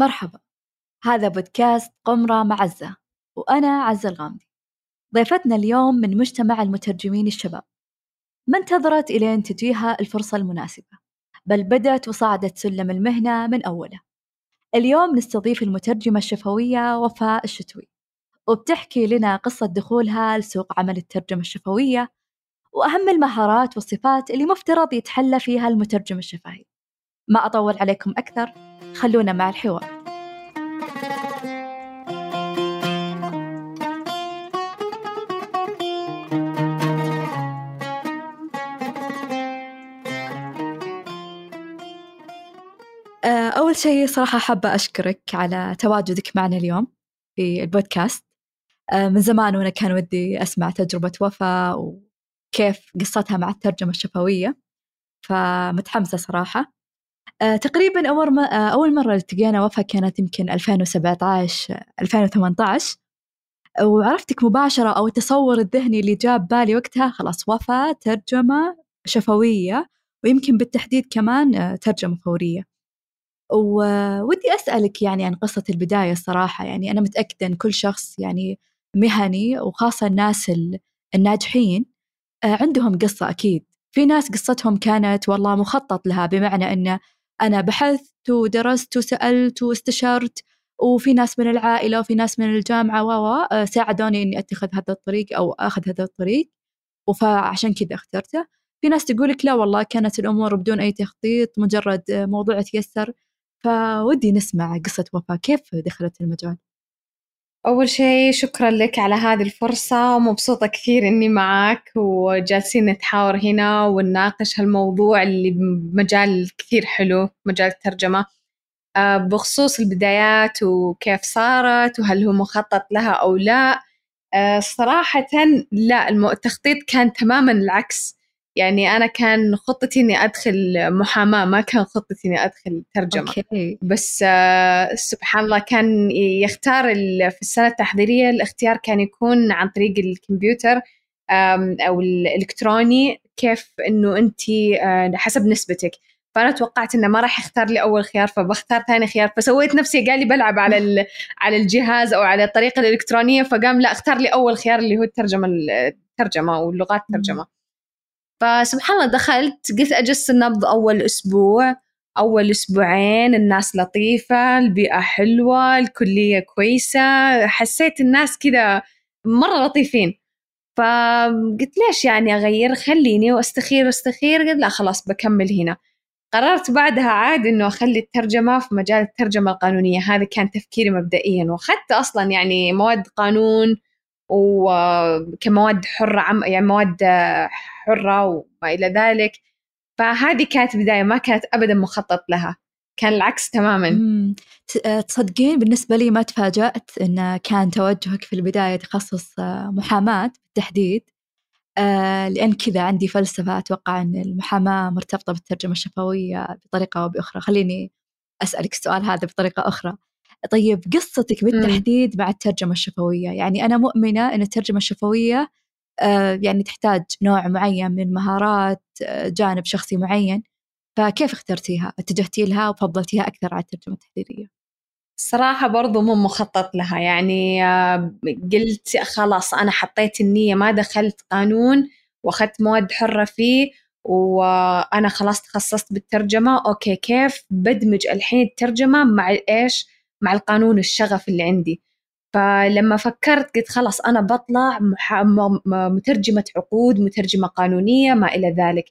مرحبا هذا بودكاست قمرة معزة وأنا عزة الغامدي. ضيفتنا اليوم من مجتمع المترجمين الشباب. ما انتظرت إلين تجيها الفرصة المناسبة؟ بل بدأت وصعدت سلم المهنة من أوله اليوم نستضيف المترجمة الشفوية وفاء الشتوي وبتحكي لنا قصة دخولها لسوق عمل الترجمة الشفوية وأهم المهارات والصفات اللي مفترض يتحلى فيها المترجم الشفهي ما أطول عليكم أكثر خلونا مع الحوار. آه، أول شيء صراحة حابة أشكرك على تواجدك معنا اليوم في البودكاست. آه، من زمان وأنا كان ودي أسمع تجربة وفاء وكيف قصتها مع الترجمة الشفوية فمتحمسة صراحة. تقريبا أول ما أول مرة التقينا وفاء كانت يمكن 2017 2018 وعرفتك مباشرة أو التصور الذهني اللي جاب بالي وقتها خلاص وفاء ترجمة شفوية ويمكن بالتحديد كمان ترجمة فورية. وودي أسألك يعني عن قصة البداية الصراحة. يعني أنا متأكدة أن كل شخص يعني مهني وخاصة الناس الناجحين آه، عندهم قصة أكيد. في ناس قصتهم كانت والله مخطط لها بمعنى أن أنا بحثت ودرست وسألت واستشرت وفي ناس من العائلة وفي ناس من الجامعة و آه، ساعدوني إني أتخذ هذا الطريق أو أخذ هذا الطريق فعشان كذا اخترته في ناس تقولك لا والله كانت الأمور بدون أي تخطيط مجرد موضوع تيسر فودي نسمع قصة وفاء كيف دخلت المجال؟ أول شيء شكرا لك على هذه الفرصة. ومبسوطة كثير إني معك وجالسين نتحاور هنا ونناقش هالموضوع اللي بمجال كثير حلو مجال الترجمة. آه، بخصوص البدايات وكيف صارت وهل هو مخطط لها أو لا. آه، صراحة لا التخطيط كان تماما العكس. يعني أنا كان خطتي إني أدخل محاماة ما كان خطتي إني أدخل ترجمة. أوكي. بس آه سبحان الله كان يختار في السنة التحضيرية الاختيار كان يكون عن طريق الكمبيوتر أو الإلكتروني كيف إنه أنت آه حسب نسبتك. فأنا توقعت إنه ما راح يختار لي أول خيار فبختار ثاني خيار. فسويت نفسي قال لي بلعب على على الجهاز أو على الطريقة الإلكترونية فقام لا اختار لي أول خيار اللي هو الترجمة الترجمة واللغات الترجمة. فسبحان الله دخلت قلت أجس النبض أول أسبوع أول أسبوعين الناس لطيفة البيئة حلوة الكلية كويسة حسيت الناس كذا مرة لطيفين. فقلت ليش يعني أغير؟ خليني وأستخير وأستخير قلت لا خلاص بكمل هنا. قررت بعدها عاد إنه أخلي الترجمة في مجال الترجمة القانونية هذا كان تفكيري مبدئيا وأخذت أصلا يعني مواد قانون وكمواد حرة عم يعني مواد حرة وما إلى ذلك. فهذه كانت بداية ما كانت أبدا مخطط لها. كان العكس تماما. آه، تصدقين بالنسبة لي ما تفاجأت أن كان توجهك في البداية تخصص آه، محاماة بالتحديد. آه، لأن كذا عندي فلسفة أتوقع أن المحاماة مرتبطة بالترجمة الشفوية بطريقة أو بأخرى. خليني أسألك السؤال هذا بطريقة أخرى. طيب قصتك بالتحديد مع الترجمة الشفوية يعني أنا مؤمنة أن الترجمة الشفوية آه، يعني تحتاج نوع معين من المهارات آه، جانب شخصي معين فكيف اخترتيها؟ اتجهتي لها وفضلتيها أكثر على الترجمة التحريرية؟ صراحة برضو مو مخطط لها يعني آه، قلت خلاص أنا حطيت النية ما دخلت قانون وأخذت مواد حرة فيه وأنا خلاص تخصصت بالترجمة أوكي كيف بدمج الحين الترجمة مع إيش؟ مع القانون الشغف اللي عندي. فلما فكرت قلت خلاص أنا بطلع مترجمة عقود مترجمة قانونية ما إلى ذلك.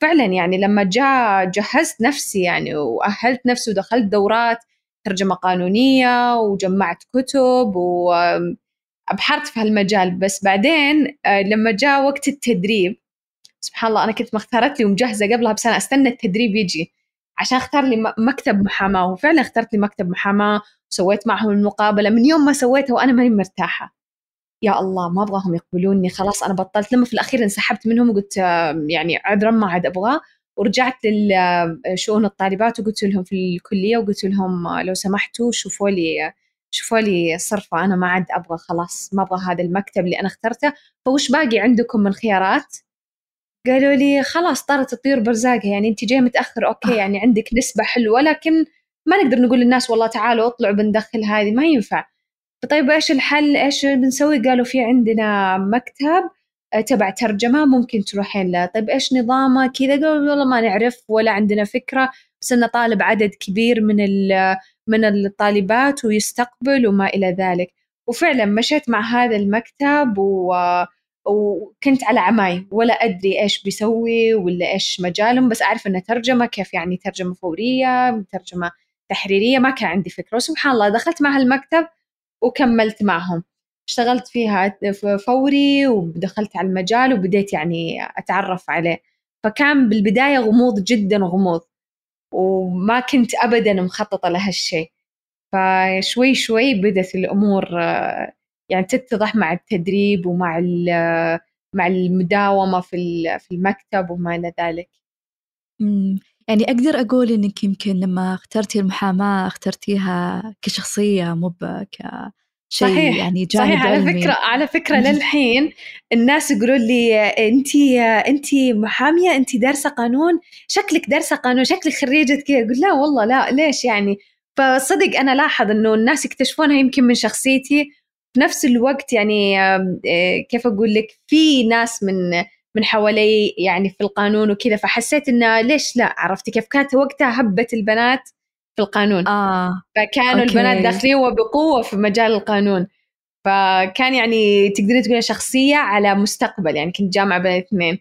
فعلا يعني لما جاء جهزت نفسي يعني وأهلت نفسي ودخلت دورات ترجمة قانونية وجمعت كتب وأبحرت في هالمجال. بس بعدين آه، لما جاء وقت التدريب سبحان الله أنا كنت مختارت لي ومجهزة قبلها بسنة أستنى التدريب يجي. عشان اختار لي مكتب محاماة وفعلا اخترت لي مكتب محاماة وسويت معهم المقابلة. من يوم ما سويتها وأنا ماني مرتاحة. يا الله ما أبغاهم يقبلوني. خلاص أنا بطلت. لما في الأخير انسحبت منهم وقلت يعني عذرا ما عاد أبغاه. ورجعت لشؤون الطالبات وقلت لهم في الكلية وقلت لهم لو سمحتوا شوفوا لي شوفوا لي صرفة. أنا ما عاد أبغى خلاص ما أبغى هذا المكتب اللي أنا اخترته. فوش باقي عندكم من خيارات؟ قالوا لي خلاص طارت الطيور برزاقها. يعني أنت جاي متأخر. أوكي آه. يعني عندك نسبة حلوة لكن ما نقدر نقول للناس والله تعالوا اطلعوا بندخل هذه ما ينفع. فطيب إيش الحل؟ إيش بنسوي؟ قالوا في عندنا مكتب آه، تبع ترجمة ممكن تروحين له. طيب إيش نظامه؟ كذا. قالوا والله ما نعرف ولا عندنا فكرة بس إنه طالب عدد كبير من من الطالبات ويستقبل وما إلى ذلك. وفعلا مشيت مع هذا المكتب و وكنت على عماي ولا أدري إيش بيسوي ولا إيش مجالهم بس أعرف إنه ترجمة كيف يعني ترجمة فورية ترجمة تحريرية ما كان عندي فكرة وسبحان الله دخلت مع هالمكتب وكملت معهم. اشتغلت فيها فوري ودخلت على المجال وبديت يعني أتعرف عليه. فكان بالبداية غموض جدا غموض وما كنت أبدا مخططة لهالشيء. فشوي شوي بدت الأمور يعني تتضح مع التدريب ومع مع المداومة في في المكتب وما إلى ذلك. يعني أقدر أقول إنك يمكن لما اخترتي المحاماة اخترتيها كشخصية مو ك شيء صحيح. يعني جانب صحيح. على علمي. فكرة على فكرة للحين الناس يقولون لي انت انت محامية انت دارسة قانون شكلك دارسة قانون شكلك خريجة كذا. أقول لا والله لا ليش يعني؟ فصدق أنا لاحظ إنه الناس يكتشفونها يمكن من شخصيتي. في نفس الوقت يعني آه، كيف أقول لك في ناس من من حوالي يعني في القانون وكذا فحسيت إنه ليش لا؟ عرفتي كيف؟ كانت وقتها هبه البنات في القانون. آه. فكانوا أوكي. البنات داخلين وبقوة في مجال القانون. فكان يعني تقدري تقولي شخصية على مستقبل يعني كنت جامعة بين الاثنين.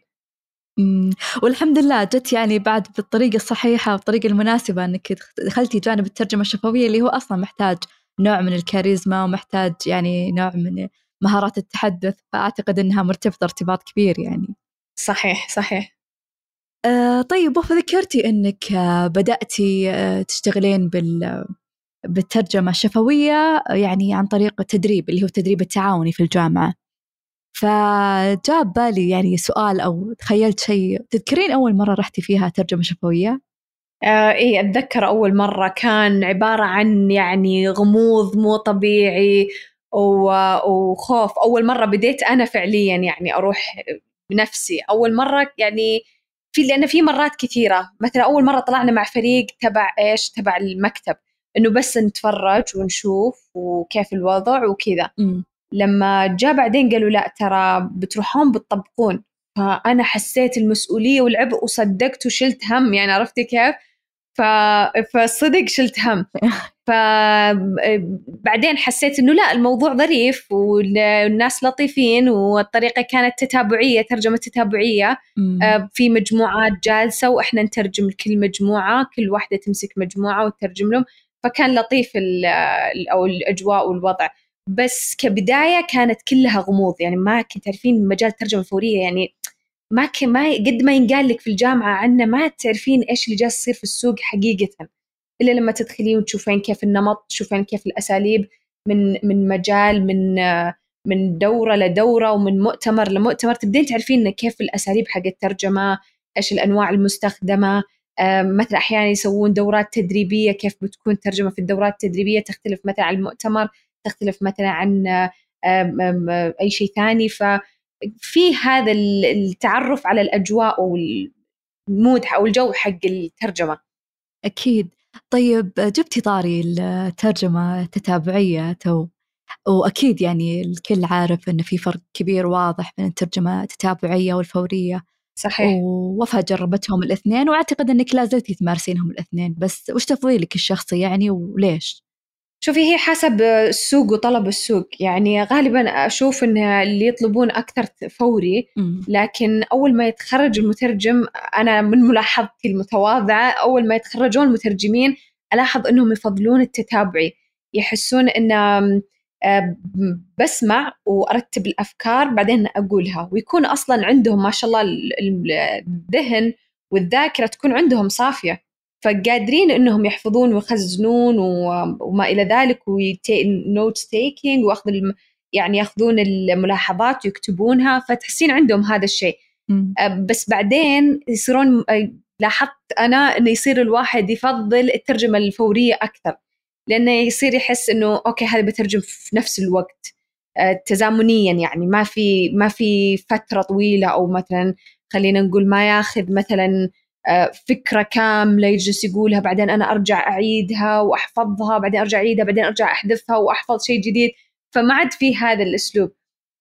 والحمد لله جت يعني بعد بالطريقة الصحيحة والطريقة المناسبة إنك دخلتي جانب الترجمة الشفوية اللي هو أصلا محتاج نوع من الكاريزما ومحتاج يعني نوع من مهارات التحدث فأعتقد إنها مرتبطة ارتباط كبير يعني. صحيح صحيح. آه طيب وذكرتي إنك آه بدأتي آه تشتغلين بال بالترجمة الشفوية يعني عن طريق التدريب اللي هو التدريب التعاوني في الجامعة. فجاء بالي يعني سؤال أو تخيلت شيء. تذكرين أول مرة رحتي فيها ترجمة شفوية؟ آه إيه أتذكر أول مرة كان عبارة عن يعني غموض مو طبيعي وخوف. أول مرة بديت أنا فعليا يعني أروح بنفسي. أول مرة يعني في لأن في مرات كثيرة. مثلا أول مرة طلعنا مع فريق تبع إيش؟ تبع المكتب. إنه بس نتفرج ونشوف وكيف الوضع وكذا. لما جاء بعدين قالوا لا ترى بتروحون بتطبقون. فأنا حسيت المسؤولية والعبء وصدقت وشلت هم. يعني عرفتي كيف؟ ف... فصدق شلت هم. فبعدين حسيت إنه لا الموضوع ظريف والناس لطيفين والطريقة كانت تتابعية ترجمة تتابعية. آه، في مجموعات جالسة وإحنا نترجم لكل مجموعة كل واحدة تمسك مجموعة وتترجم لهم. فكان لطيف أو الأجواء والوضع. بس كبداية كانت كلها غموض. يعني ما كنت تعرفين مجال الترجمة الفوريه يعني ما ك... ما قد ما ينقال لك في الجامعة عنه ما تعرفين إيش اللي جالس يصير في السوق حقيقة. إلا لما تدخلين وتشوفين كيف النمط تشوفين كيف الأساليب من من مجال من من دورة لدورة ومن مؤتمر لمؤتمر. تبدين تعرفين كيف الأساليب حق الترجمة إيش الأنواع المستخدمة. مثلا أحيانا يسوون دورات تدريبية كيف بتكون الترجمه في الدورات التدريبية. تختلف مثلا عن المؤتمر تختلف مثلا عن أي شيء ثاني. ففي هذا التعرف على الأجواء وال mood أو الجو حق الترجمة. أكيد. طيب جبتي طاري الترجمة التتابعية تو. وأكيد يعني الكل عارف أن في فرق كبير واضح بين الترجمة التتابعية والفورية. صحيح. ووفاء جربتهم الاثنين وأعتقد أنك لا زلتي تمارسينهم الاثنين. بس وش تفضيلك الشخصي يعني وليش؟ شوفي هي حسب السوق وطلب السوق. يعني غالبا أشوف إن اللي يطلبون أكثر فوري لكن أول ما يتخرج المترجم أنا من ملاحظتي المتواضعة أول ما يتخرجون المترجمين ألاحظ إنهم يفضلون التتابعي. يحسون إن آه، بسمع وأرتب الأفكار بعدين أقولها. ويكون أصلا عندهم ما شاء الله الذهن والذاكرة تكون عندهم صافية. فقادرين إنهم يحفظون ويخزنون وما إلى ذلك ونوت تيكينج وأخذ. يعني يأخذون الملاحظات ويكتبونها فتحسين عندهم هذا الشيء. بس بعدين يصيرون لاحظت أنا إنه يصير الواحد يفضل الترجمة الفورية أكثر. لأنه يصير يحس إنه أوكي هذا بترجم في نفس الوقت. تزامنيا يعني ما في ما في فترة طويلة أو مثلا خلينا نقول ما ياخذ مثلا آه، فكرة كاملة يجلس يقولها بعدين أنا أرجع أعيدها وأحفظها بعدين أرجع أعيدها بعدين أرجع أحذفها وأحفظ شيء جديد. فما عاد في هذا الأسلوب.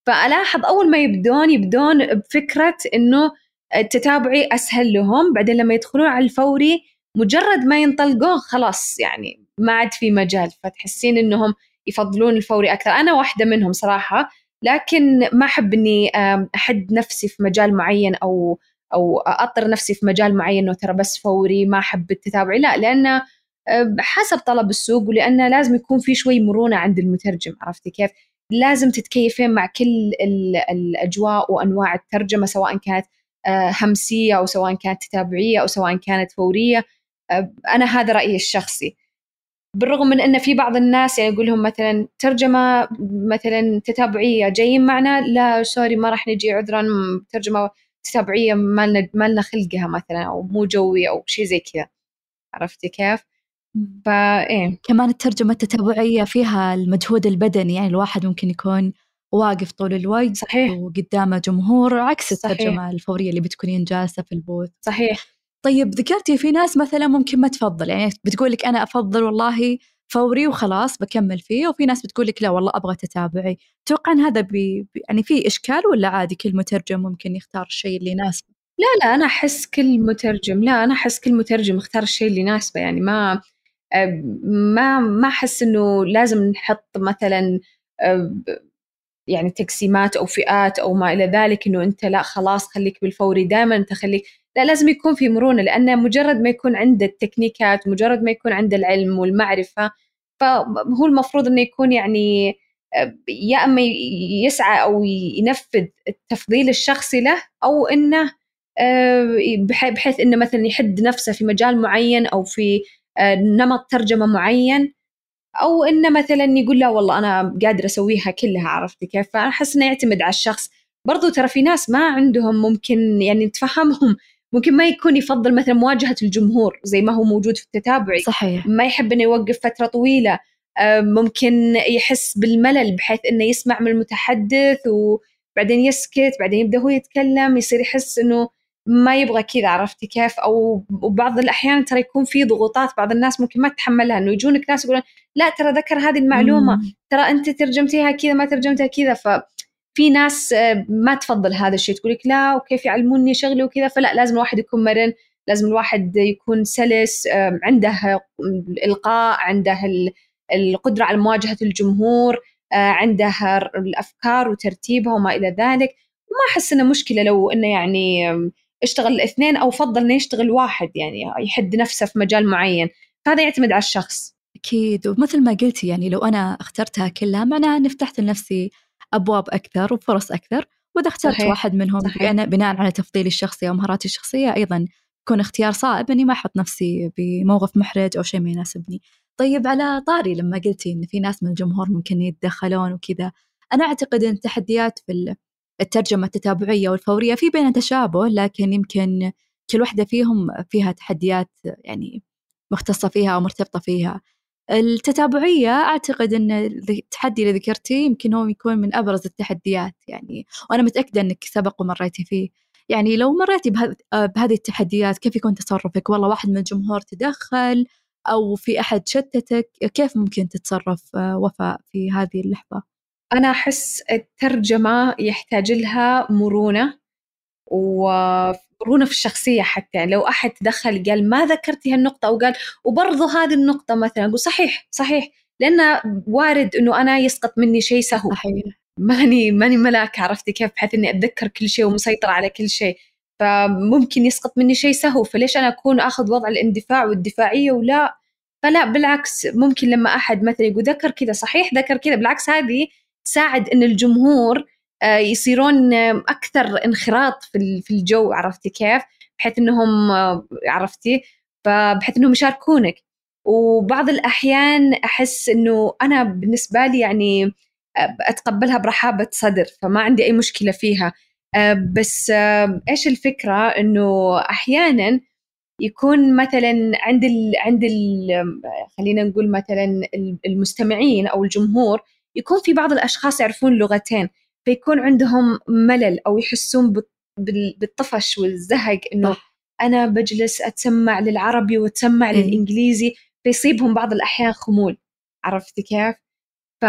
فألاحظ أول ما يبدون يبدون بفكرة إنه التتابعي أسهل لهم بعدين لما يدخلون على الفوري مجرد ما ينطلقون خلاص يعني ما عاد في مجال. فتحسين إنهم يفضلون الفوري أكثر. أنا واحدة منهم صراحة لكن ما أحب إني أحد نفسي في مجال معين أو أو اطر نفسي في مجال معين انه ترى بس فوري ما أحب التتابعي. لا لأنه حسب طلب السوق ولأنه لازم يكون في شوي مرونة عند المترجم عرفتي كيف؟ لازم تتكيفين مع كل الأجواء وأنواع الترجمة سواء كانت آه، همسية أو سواء كانت تتابعية أو سواء كانت فورية. أنا هذا رأيي الشخصي. بالرغم من أن في بعض الناس يعني يقول لهم مثلا ترجمة مثلا تتابعية جايين معنا لا سوري ما راح نجي عذرا ترجمة تتابعيه ما لنا ما لنا خلقها مثلا أو مو جوي أو شيء زي كذا. عرفتي كيف؟ فايه كمان الترجمة التتابعية فيها المجهود البدني يعني الواحد ممكن يكون واقف طول الوقت صحيح. وقدامه جمهور عكس الترجمة صحيح. الفورية اللي بتكونين جالسة في البوث. صحيح. طيب ذكرتي في ناس مثلا ممكن ما تفضل يعني بتقول لك أنا أفضل والله فوري وخلاص بكمل فيه وفي ناس بتقول لك لا والله أبغى تتابعي. توقع إن هذا بي يعني في إشكال ولا عادي كل مترجم ممكن يختار الشيء اللي يناسبه؟ لا لا أنا أحس كل مترجم لا أنا أحس كل مترجم اختار الشيء اللي يناسبه. يعني ما ما ما أحس إنه لازم نحط مثلا يعني تقسيمات أو فئات أو ما إلى ذلك إنه أنت لا خلاص خليك بالفوري دائما أنت خليك لا لازم يكون في مرونة لأن مجرد ما يكون عنده التكنيكات مجرد ما يكون عنده العلم والمعرفة فهو المفروض إنه يكون يعني يا أما يسعى أو ينفذ التفضيل الشخصي له أو إنه بحيث إنه مثلا يحد نفسه في مجال معين أو في نمط ترجمة معين أو إنه مثلا يقول لا والله أنا قادر أسويها كلها عرفتي كيف؟ فاحس إنه يعتمد على الشخص. برضو ترى في ناس ما عندهم ممكن يعني نتفهمهم ممكن ما يكون يفضل مثلا مواجهة الجمهور زي ما هو موجود في التتابعي. صحيح. ما يحب إنه يوقف فترة طويلة. آه، ممكن يحس بالملل بحيث إنه يسمع من المتحدث وبعدين يسكت بعدين يبدأ هو يتكلم يصير يحس إنه ما يبغى كذا عرفتي كيف؟ أو وبعض الأحيان ترى يكون في ضغوطات بعض الناس ممكن ما تتحملها إنه يجونك ناس يقولون لا ترى ذكر هذه المعلومة. مم. ترى أنت ترجمتيها كذا ما ترجمتها كذا. ف في ناس آه، ما تفضل هذا الشيء تقول لك لا وكيف يعلموني شغلي وكذا؟ فلا لازم الواحد يكون مرن لازم الواحد يكون سلس عنده الإلقاء عنده القدرة على مواجهة الجمهور آه، عنده الأفكار وترتيبها وما إلى ذلك. وما أحس إنه مشكلة لو إنه يعني اشتغل الاثنين أو فضل إنه يشتغل واحد يعني يحد نفسه في مجال معين. فهذا يعتمد على الشخص. أكيد ومثل ما قلتي يعني لو أنا اخترتها كلها معناها أني فتحت لنفسي أبواب أكثر وفرص أكثر وإذا اخترت صحيح. واحد منهم صحيح. بناء على تفضيلي الشخصي أو مهاراتي الشخصية أيضا يكون اختيار صائب إني ما أحط نفسي بموقف محرج أو شيء ما يناسبني طيب على طاري لما قلتي إن في ناس من الجمهور ممكن يتدخلون وكذا أنا أعتقد أن التحديات في الترجمة التتابعية والفورية في بينها تشابه لكن يمكن كل واحدة فيهم فيها تحديات يعني مختصة فيها أو مرتبطة فيها التتابعية أعتقد أن التحدي اللي ذكرتيه يمكن هو يكون من أبرز التحديات يعني وأنا متأكدة أنك سبق ومريتي فيه. يعني لو مريتي بهذه التحديات كيف يكون تصرفك؟ والله واحد من الجمهور تدخل أو في أحد شتتك كيف ممكن تتصرف آه، وفاء في هذه اللحظة؟ أنا أحس الترجمة يحتاج لها مرونة. ومرونة في الشخصية حتى. يعني لو أحد تدخل قال ما ذكرتي هالنقطة أو قال وبرضه هذه النقطة مثلا أقول صحيح صحيح. لأن وارد إنه أنا يسقط مني شيء سهو. صحيح. ماني ماني ملاك عرفتي كيف؟ بحيث إني أتذكر كل شيء ومسيطرة على كل شيء. فممكن يسقط مني شيء سهو. فليش أنا أكون أخذ وضع الاندفاع والدفاعية ولا؟ فلا بالعكس. ممكن لما أحد مثلا يقول ذكر كذا صحيح ذكر كذا. بالعكس هذه تساعد إن الجمهور يصيرون أكثر انخراط في الجو عرفتي كيف؟ بحيث إنهم آه، عرفتي؟ فبحيث إنهم يشاركونك. وبعض وبعض أحس إنه أنا بالنسبة لي يعني آه، أتقبلها برحابة صدر فما عندي أي مشكلة فيها. بس إيش الفكرة؟ إنه أحيانا يكون مثلا عند ال عند ال خلينا نقول مثلا المستمعين أو الجمهور يكون في بعض الأشخاص يعرفون لغتين. فيكون عندهم ملل أو يحسون بالطفش والزهق إنه أنا بجلس أتسمع للعربي وأتسمع إيه. للإنجليزي فيصيبهم بعض الأحيان خمول عرفتي كيف؟ ف...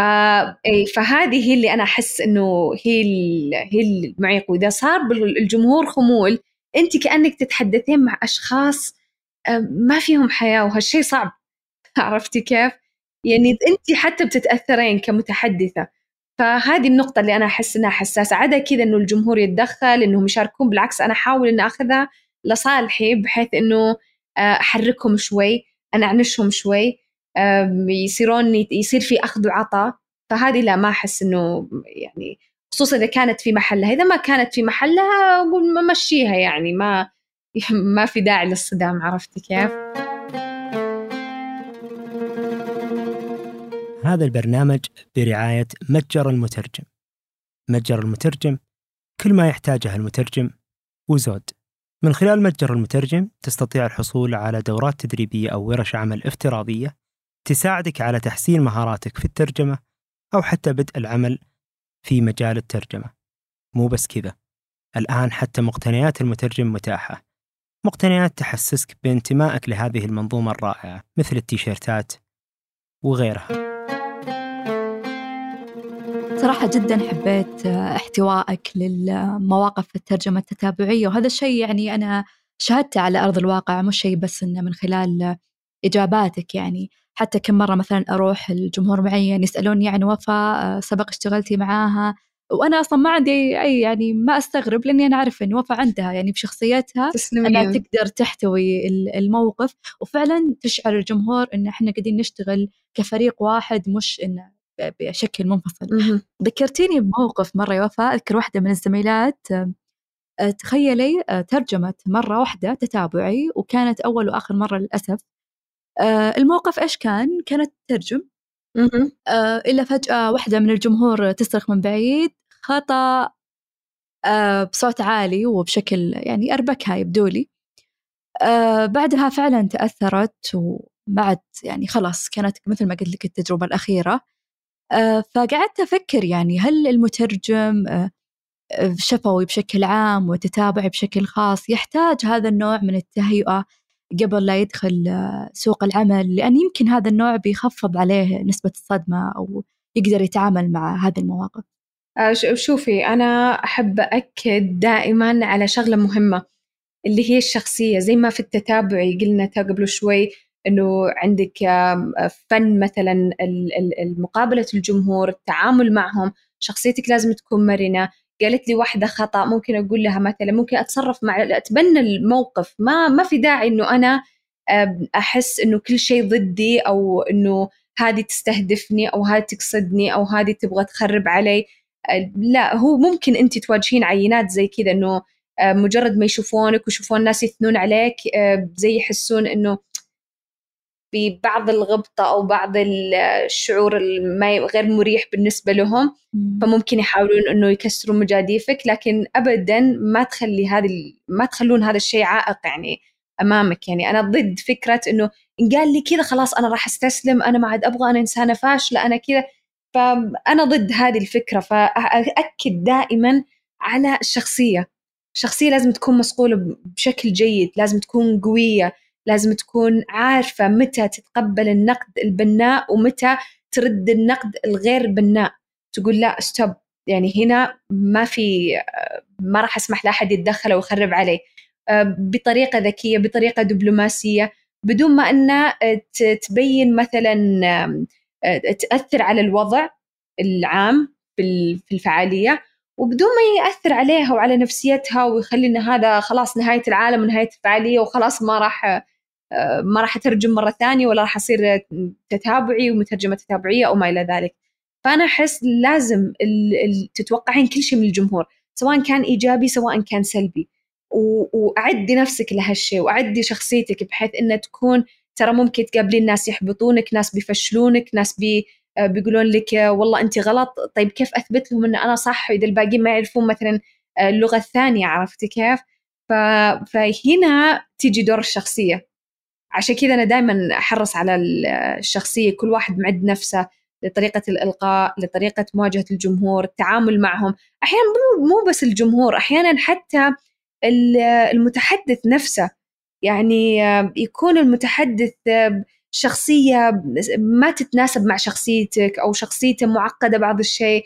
إيه، فهذه هي اللي أنا أحس إنه هي ال... هي المعيق واذا صار بالجمهور خمول أنت كأنك تتحدثين مع أشخاص آه، ما فيهم حياة وهالشيء صعب عرفتي كيف؟ يعني أنت حتى بتتأثرين كمتحدثة فهذه النقطة اللي أنا أحس إنها حساسة. عدا كذا إنه الجمهور يتدخل إنهم يشاركون بالعكس أنا أحاول ان أخذها لصالحي بحيث إنه آه، أحركهم شوي أنعنشهم شوي يصيرون يصير في أخذ وعطاء. فهذه لا ما أحس إنه يعني خصوصا إذا كانت في محلها. إذا ما كانت في محلها أقول مشيها يعني ما ما في داعي للصدام عرفتي كيف؟ هذا البرنامج برعاية متجر المترجم. متجر المترجم كل ما يحتاجه المترجم وزود. من خلال متجر المترجم تستطيع الحصول على دورات تدريبية أو ورش عمل افتراضية تساعدك على تحسين مهاراتك في الترجمة أو حتى بدء العمل في مجال الترجمة. مو بس كذا الآن حتى مقتنيات المترجم متاحة. مقتنيات تحسسك بانتمائك لهذه المنظومة الرائعة مثل التيشيرتات وغيرها. صراحة جدا حبيت احتوائك للمواقف الترجمة التتابعية. وهذا الشيء يعني أنا شاهدته على أرض الواقع مش شيء بس إنه من خلال إجاباتك يعني. حتى كم مرة مثلا أروح الجمهور معين يسألوني عن وفاء سبق اشتغلتي معاها. وأنا أصلا ما عندي أي يعني ما أستغرب لأني أنا أعرف إن وفاء عندها يعني بشخصيتها أنها تقدر تحتوي الموقف. وفعلا تشعر الجمهور إن إحنا قاعدين نشتغل كفريق واحد مش إنه بشكل منفصل. ذكرتيني بموقف مرة يا وفاء أذكر واحدة من الزميلات آه، تخيلي آه، ترجمت مرة واحدة تتابعي وكانت أول وآخر مرة للأسف. آه، الموقف إيش كان؟ كانت تترجم إلا فجأة واحدة من الجمهور تصرخ من بعيد خطأ بصوت عالي وبشكل يعني أربكها يبدو لي. بعدها فعلا تأثرت وبعد يعني خلاص كانت مثل ما قلت لك التجربة الأخيرة. فقعدت أفكر يعني هل المترجم آه، آه، شفوي بشكل عام وتتابعي بشكل خاص يحتاج هذا النوع من التهيئة قبل لا يدخل سوق العمل؟ لأن يمكن هذا النوع بيخفض عليه نسبة الصدمة أو يقدر يتعامل مع هذه المواقف. شوفي أنا أحب أكد دائما على شغلة مهمة اللي هي الشخصية. زي ما في التتابعي قلنا قبل شوي إنه عندك فن مثلا مقابله الجمهور التعامل معهم شخصيتك لازم تكون مرنة. قالت لي واحدة خطأ ممكن أقول لها مثلا ممكن أتصرف مع أتبنى الموقف. ما ما في داعي إنه أنا أحس إنه كل شيء ضدي أو إنه هذه تستهدفني أو هذه تقصدني أو هذه تبغى تخرب علي. لا هو ممكن أنت تواجهين عينات زي كذا إنه مجرد ما يشوفونك ويشوفون الناس يثنون عليك زي يحسون إنه ببعض الغبطة أو بعض الشعور غير مريح بالنسبة لهم. فممكن يحاولون أنه يكسروا مجاديفك لكن أبدا ما تخلي هذه ما تخلون هذا الشيء عائق يعني أمامك. يعني أنا ضد فكرة أنه إن قال لي كذا خلاص أنا راح أستسلم أنا ما عاد أبغى أنا إنسانة فاشلة أنا كذا. فأنا ضد هذه الفكرة. فأكد دائما على الشخصية. الشخصية لازم تكون مصقولة بشكل جيد لازم تكون قوية. لازم تكون عارفة متى تتقبل النقد البناء ومتى ترد النقد الغير بناء. تقول لا ستوب يعني هنا ما في ما راح أسمح لأحد يتدخل أو يخرب علي آه، بطريقة ذكية بطريقة دبلوماسية بدون ما انها تبين مثلا تأثر على الوضع العام في الفعالية وبدون ما يأثر عليها وعلى نفسيتها ويخلي إن هذا خلاص نهاية العالم ونهاية الفعالية وخلاص ما راح ما راح أترجم مرة ثانية ولا راح أصير تتابعي ومترجمة تتابعية أو ما إلى ذلك. فأنا أحس لازم تتوقعين كل شيء من الجمهور سواء كان إيجابي سواء كان سلبي. وأعدي نفسك لهالشيء وأعدي شخصيتك بحيث إنها تكون ترى ممكن تقابلين ناس يحبطونك ناس بيفشلونك ناس بي بيقولون لك والله أنت غلط طيب كيف أثبت لهم إن أنا صح اذا الباقيين ما يعرفون مثلا اللغة الثانية عرفتي كيف؟ فهنا تيجي دور الشخصية. عشان كذا أنا دائما أحرص على الشخصية كل واحد معد نفسه لطريقة الإلقاء لطريقة مواجهة الجمهور التعامل معهم. أحيانا مو, بس الجمهور أحيانا حتى المتحدث نفسه. يعني يكون المتحدث شخصية ما تتناسب مع شخصيتك أو شخصيته معقدة بعض الشيء.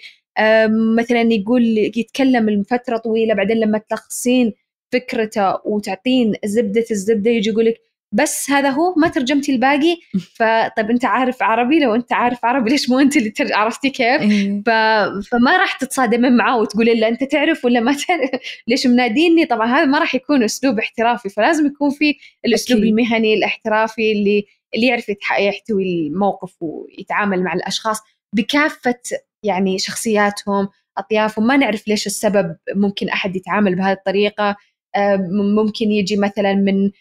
مثلا يقول يتكلم لفترة طويلة بعدين لما تلخصين فكرته وتعطين زبدة الزبدة يجي يقول لك بس هذا هو ما ترجمتي الباقي. فطيب أنت عارف عربي؟ لو أنت عارف عربي ليش مو أنت اللي ترج... عرفتي كيف؟ إيه. ف... فما راح تتصادمين معاه وتقولي له أنت تعرف ولا ما تعرف؟ ليش مناديني؟ طبعا هذا ما راح يكون أسلوب احترافي فلازم يكون في الأسلوب أكيد. المهني الاحترافي اللي اللي يعرف يحتوي الموقف ويتعامل مع الأشخاص بكافة يعني شخصياتهم أطيافهم. ما نعرف ليش السبب ممكن أحد يتعامل بهذه الطريقة. ممكن يجي مثلا من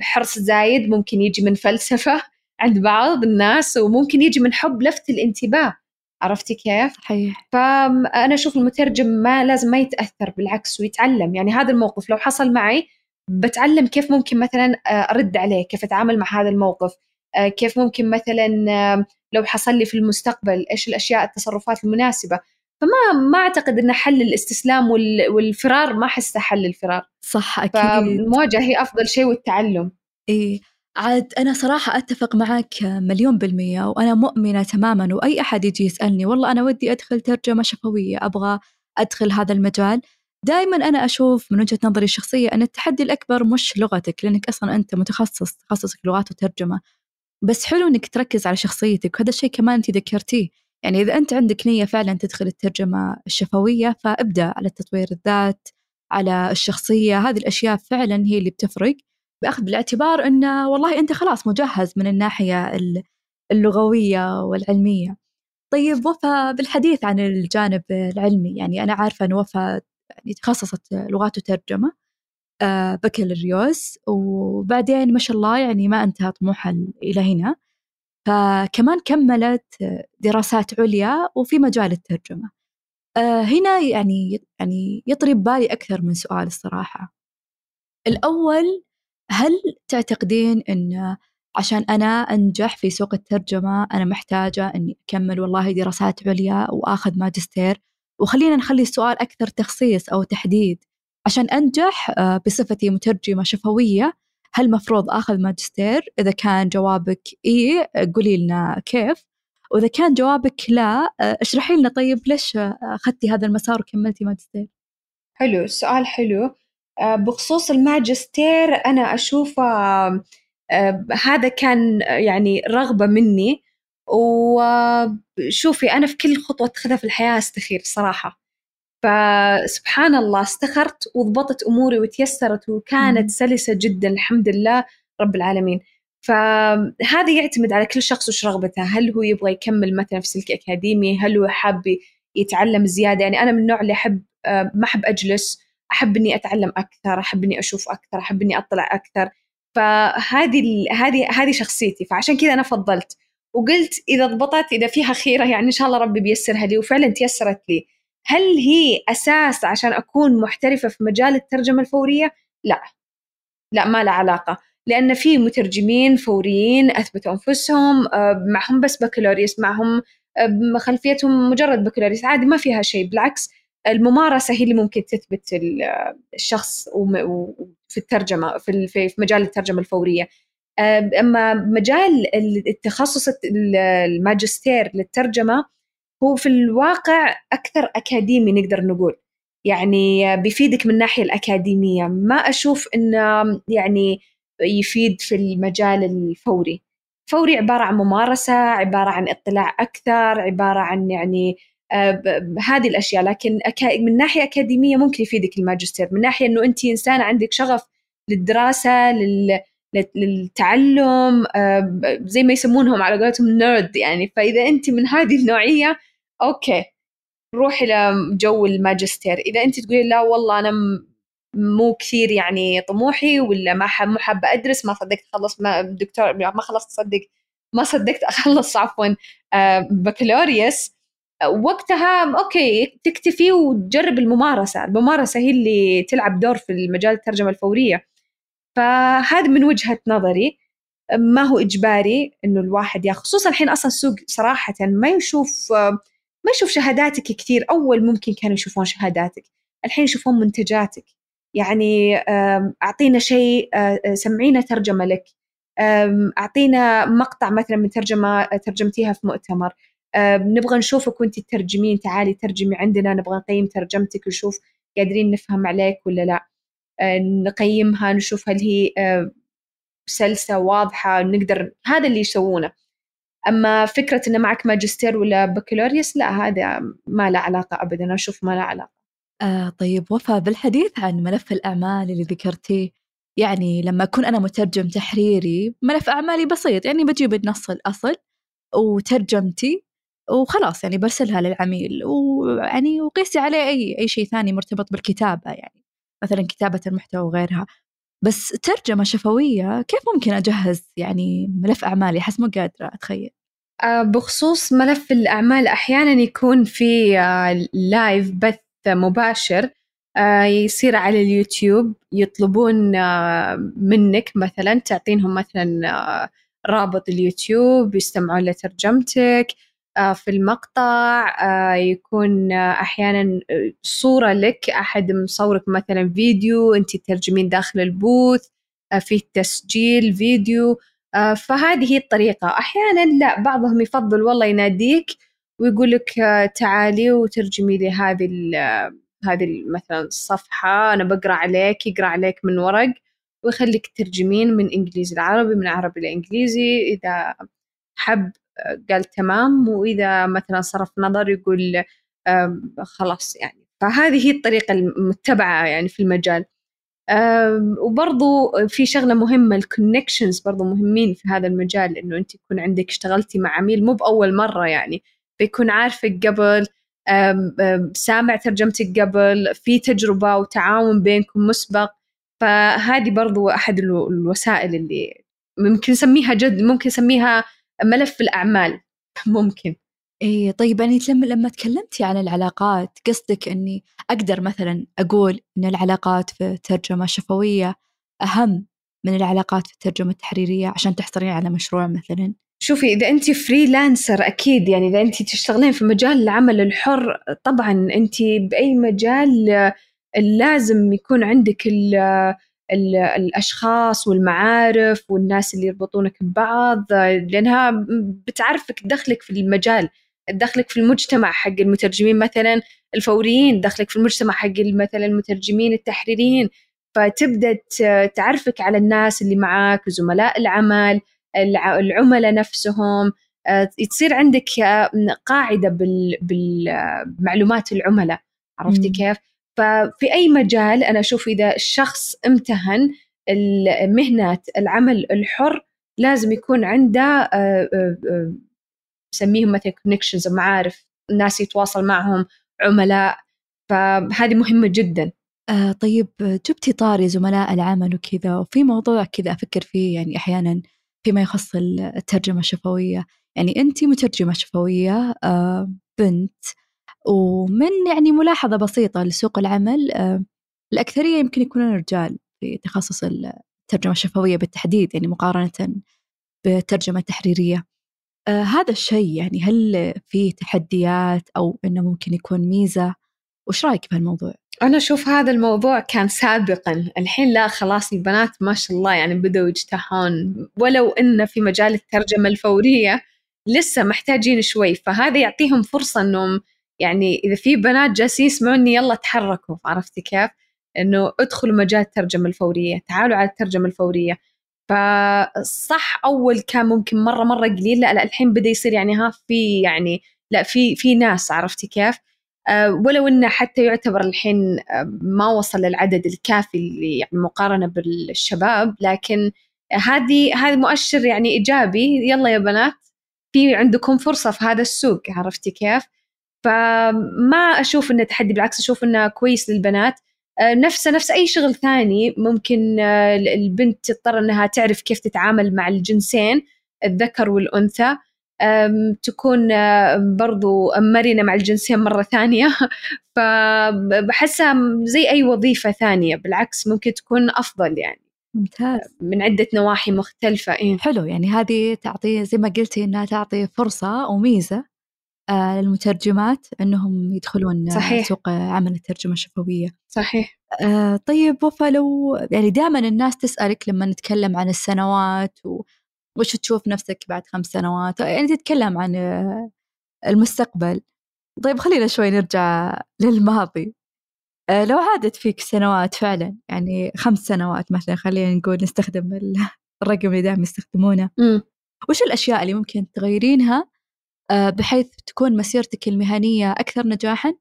حرص زايد ممكن يجي من فلسفة عند بعض الناس وممكن يجي من حب لفت الانتباه. عرفتي كيف؟ صحيح. فأنا أشوف المترجم ما لازم ما يتأثر بالعكس ويتعلم. يعني هذا الموقف لو حصل معي بتعلم كيف ممكن مثلا أرد عليه كيف أتعامل مع هذا الموقف. كيف ممكن مثلا لو حصل لي في المستقبل إيش الأشياء التصرفات المناسبة. فما ما أعتقد ان حل الاستسلام والفرار ما احسه حل الفرار. صح أكيد. فالمواجهة هي أفضل شيء والتعلم. إي عاد أنا صراحة أتفق معك مليون بالمية وأنا مؤمنة تماما وأي أحد يجي يسألني والله أنا ودي أدخل ترجمة شفوية أبغى أدخل هذا المجال. دائما أنا أشوف من وجهة نظري الشخصية أن التحدي الأكبر مش لغتك لأنك أصلا أنت متخصص تخصصك لغات وترجمة. بس حلو أنك تركز على شخصيتك وهذا الشيء كمان أنت ذكرتيه. يعني إذا أنت عندك نية فعلا تدخل الترجمة الشفوية فابدأ على تطوير الذات على الشخصية. هذه الأشياء فعلا هي اللي بتفرق. بأخذ بالاعتبار أنه والله أنت خلاص مجهز من الناحية اللغوية والعلمية. طيب وفاء بالحديث عن الجانب العلمي. يعني أنا عارفة أن وفاء يعني تخصصت لغات وترجمة آه، بكالوريوس. وبعدين ما شاء الله يعني ما انتهى طموحها إلى هنا. فكمان كملت دراسات عليا وفي مجال الترجمة. آه، هنا يعني يعني يطري ببالي أكثر من سؤال الصراحة. الأول هل تعتقدين أن عشان أنا أنجح في سوق الترجمة أنا محتاجة أني أكمل والله دراسات عليا وآخذ ماجستير؟ وخلينا نخلي السؤال أكثر تخصيص أو تحديد. عشان أنجح آه، بصفتي مترجمة شفوية هل مفروض آخذ ماجستير؟ إذا كان جوابك إي قولي لنا كيف. وإذا كان جوابك لا اشرحي لنا طيب ليش أخذتي هذا المسار وكملتي ماجستير؟ حلو السؤال حلو. آه، بخصوص الماجستير أنا أشوف آه، هذا كان يعني رغبة مني. وشوفي أنا في كل خطوة أتخذها في الحياة أستخير صراحة. فسبحان الله استخرت وضبطت أموري وتيسرت وكانت سلسة جدا الحمد لله رب العالمين. فهذا يعتمد على كل شخص وش رغبته. هل هو يبغى يكمل مثلا في سلك أكاديمي؟ هل هو حاب يتعلم زيادة؟ يعني أنا من النوع اللي أحب آه، ما أحب أجلس. أحب إني أتعلم أكثر أحب إني أشوف أكثر أحب إني أطلع أكثر. فهذه هذه هذه شخصيتي. فعشان كذا أنا فضلت. وقلت إذا ضبطت إذا فيها خيرة يعني إن شاء الله ربي بيسرها لي. وفعلا تيسرت لي. هل هي أساس عشان أكون محترفة في مجال الترجمة الفورية؟ لا. لا ما لها علاقة. لأن في مترجمين فوريين أثبتوا أنفسهم آه، معهم بس بكالوريوس معهم آه، خلفيتهم مجرد بكالوريوس عادي ما فيها شيء. بالعكس الممارسة هي اللي ممكن تثبت الشخص في الترجمة في مجال الترجمة الفورية. آه، أما مجال التخصص الماجستير للترجمة هو في الواقع أكثر أكاديمي نقدر نقول. يعني بيفيدك من الناحية الأكاديمية. ما أشوف إنه يعني يفيد في المجال الفوري. فوري عبارة عن ممارسة عبارة عن اطلاع أكثر عبارة عن يعني آه هذه الأشياء. لكن من ناحية أكاديمية ممكن يفيدك الماجستير. من ناحية أنه أنت إنسان عندك شغف للدراسة لل للتعلم آه زي ما يسمونهم على قولتهم nerd يعني. فإذا أنت من هذه النوعية okay روحي لجو الماجستير. إذا أنت تقولي لا والله أنا مو كثير يعني طموحي ولا ما مو حابة أدرس ما صدقت أخلص ما دكتور ما خلصت صدق ما صدقت أخلص عفوا آه، بكالوريوس. وقتها okay تكتفي وتجرب الممارسة، الممارسة هي اللي تلعب دور في المجال الترجمة الفورية. فهذا من وجهة نظري ما هو إجباري إنه الواحد ياخذ خصوصا الحين أصلا السوق صراحة ما يشوف ما يشوف شهاداتك كثير أول ممكن كانوا يشوفون شهاداتك الحين يشوفون منتجاتك. يعني أعطينا شيء سمعينا ترجمة لك أعطينا مقطع مثلا من ترجمة ترجمتيها في مؤتمر نبغى نشوفك وانت تترجمين تعالي ترجمي عندنا نبغى نقيم ترجمتك ونشوف قادرين نفهم عليك ولا لا. نقيمها نشوف هل هي سلسة واضحة نقدر هذا اللي يسوونه. أما فكرة إن معك ماجستير ولا بكالوريوس لا هذا ما له علاقة أبدا أشوف ما له علاقة. آه طيب وفاء بالحديث عن ملف الأعمال اللي ذكرتيه يعني لما أكون أنا مترجم تحريري ملف أعمالي بسيط يعني بجيب النص الأصل وترجمتي وخلاص يعني برسلها للعميل ويعني وقيسي عليه أي أي شيء ثاني مرتبط بالكتابة يعني. مثلا كتابة المحتوى وغيرها. بس ترجمة شفوية كيف ممكن أجهز يعني ملف أعمالي؟ حس مو قادرة أتخيل. آه، بخصوص ملف الأعمال أحيانا يكون في live آه، بث مباشر آه، يصير على اليوتيوب يطلبون منك مثلا تعطينهم مثلا رابط اليوتيوب يستمعون لترجمتك في المقطع يكون أحيانا صورة لك أحد مصورك مثلا فيديو أنت تترجمين داخل ال booth في تسجيل فيديو آه، فهذه هي الطريقة. أحيانا لا بعضهم يفضل والله يناديك ويقول لك آه، تعالي وترجمي لي هذه هذه مثلا الصفحة أنا بقرأ عليك يقرأ عليك من ورق ويخليك ترجمين من إنجليزي العربي من عربي لإنجليزي. إذا حب آه، قال تمام وإذا مثلا صرف نظر يقول خلاص يعني. فهذه هي الطريقة المتبعة يعني في المجال. وبرضو في شغلة مهمة الكونكشنز برضو مهمين في هذا المجال إنه أنت يكون عندك اشتغلتي مع عميل مو بأول مرة يعني. بيكون عارفك قبل سامع ترجمتك قبل في تجربة وتعاون بينكم مسبق. فهذه برضو أحد الوسائل اللي ممكن نسميها جد ممكن نسميها ملف الأعمال ممكن. إي طيب يعني لما لما تكلمتي عن العلاقات قصدك إني أقدر مثلا أقول إن العلاقات في الترجمة الشفوية أهم من العلاقات في الترجمة التحريرية عشان تحصلين على مشروع مثلا؟ شوفي إذا أنت فريلانسر أكيد يعني إذا أنت تشتغلين في مجال العمل الحر طبعا أنت بأي مجال لازم يكون عندك ال الأشخاص والمعارف والناس اللي يربطونك ببعض لأنها بتعرفك دخلك في المجال دخلك في المجتمع حق المترجمين مثلا الفوريين دخلك في المجتمع حق مثلا المترجمين التحريريين. فتبدأ تعرفك على الناس اللي معاك زملاء العمل العملاء نفسهم. آه، تصير عندك قاعدة بالمعلومات العملاء. عرفتي كيف؟ ففي أي مجال أنا أشوف إذا الشخص امتهن مهنة العمل الحر لازم يكون عنده آه، آه، نسميهم مثلا كونكشنز معارف الناس يتواصل معهم عملاء. فهذه مهمة جدا. آه طيب جبتي طاري زملاء العمل وكذا وفي موضوع كذا أفكر فيه يعني أحيانا فيما يخص الترجمة الشفوية. يعني أنت مترجمة شفوية آه بنت ومن يعني ملاحظة بسيطة لسوق العمل آه الأكثرية يمكن يكونون رجال في تخصص الترجمة الشفوية بالتحديد يعني مقارنة بالترجمة التحريرية. آه هذا الشيء يعني هل في تحديات أو إنه ممكن يكون ميزة؟ وش رأيك بهالموضوع؟ أنا أشوف هذا الموضوع كان سابقا. الحين لا خلاص البنات ما شاء الله يعني بدأوا يجتاحون. ولو إن في مجال الترجمة الفورية لسه محتاجين شوي فهذا يعطيهم فرصة إنهم يعني إذا في بنات جالسين يسمعوني يلا تحركوا عرفتي كيف؟ إنه ادخلوا مجال الترجمة الفورية تعالوا على الترجمة الفورية فصح أول كان ممكن مرة مرة قليل لا لا الحين بدأ يصير يعني ها في يعني لا في في ناس عرفتي كيف؟ أه ولو إنه حتى يعتبر الحين آه، ما وصل للعدد الكافي اللي يعني مقارنة بالشباب لكن هذه هذا مؤشر يعني إيجابي يلا يا بنات في عندكم فرصة في هذا السوق عرفتي كيف؟ فما أشوف إنه تحدي بالعكس أشوف إنه كويس للبنات. آه، نفسه نفس أي شغل ثاني ممكن آه، البنت تضطر إنها تعرف كيف تتعامل مع الجنسين الذكر والأنثى. تكون آه، برضو مرنة مع الجنسين مرة ثانية. فبحسها زي أي وظيفة ثانية بالعكس ممكن تكون أفضل يعني. ممتاز. من عدة نواحي مختلفة إيه؟ حلو يعني هذه تعطي زي ما قلتي إنها تعطي فرصة وميزة للمترجمات أنهم يدخلون صحيح. سوق عمل الترجمة الشفوية. صحيح. طيب وفا لو يعني دائما الناس تسألك لما نتكلم عن السنوات و... وش تشوف نفسك بعد خمس سنوات؟ يعني تتكلم عن المستقبل. طيب خلينا شوي نرجع للماضي. آه، لو عادت فيك سنوات فعلا يعني خمس سنوات مثلا خلينا نقول نستخدم الرقم اللي دائما يستخدمونه. وش الأشياء اللي ممكن تغيرينها آه، بحيث تكون مسيرتك المهنية أكثر نجاحا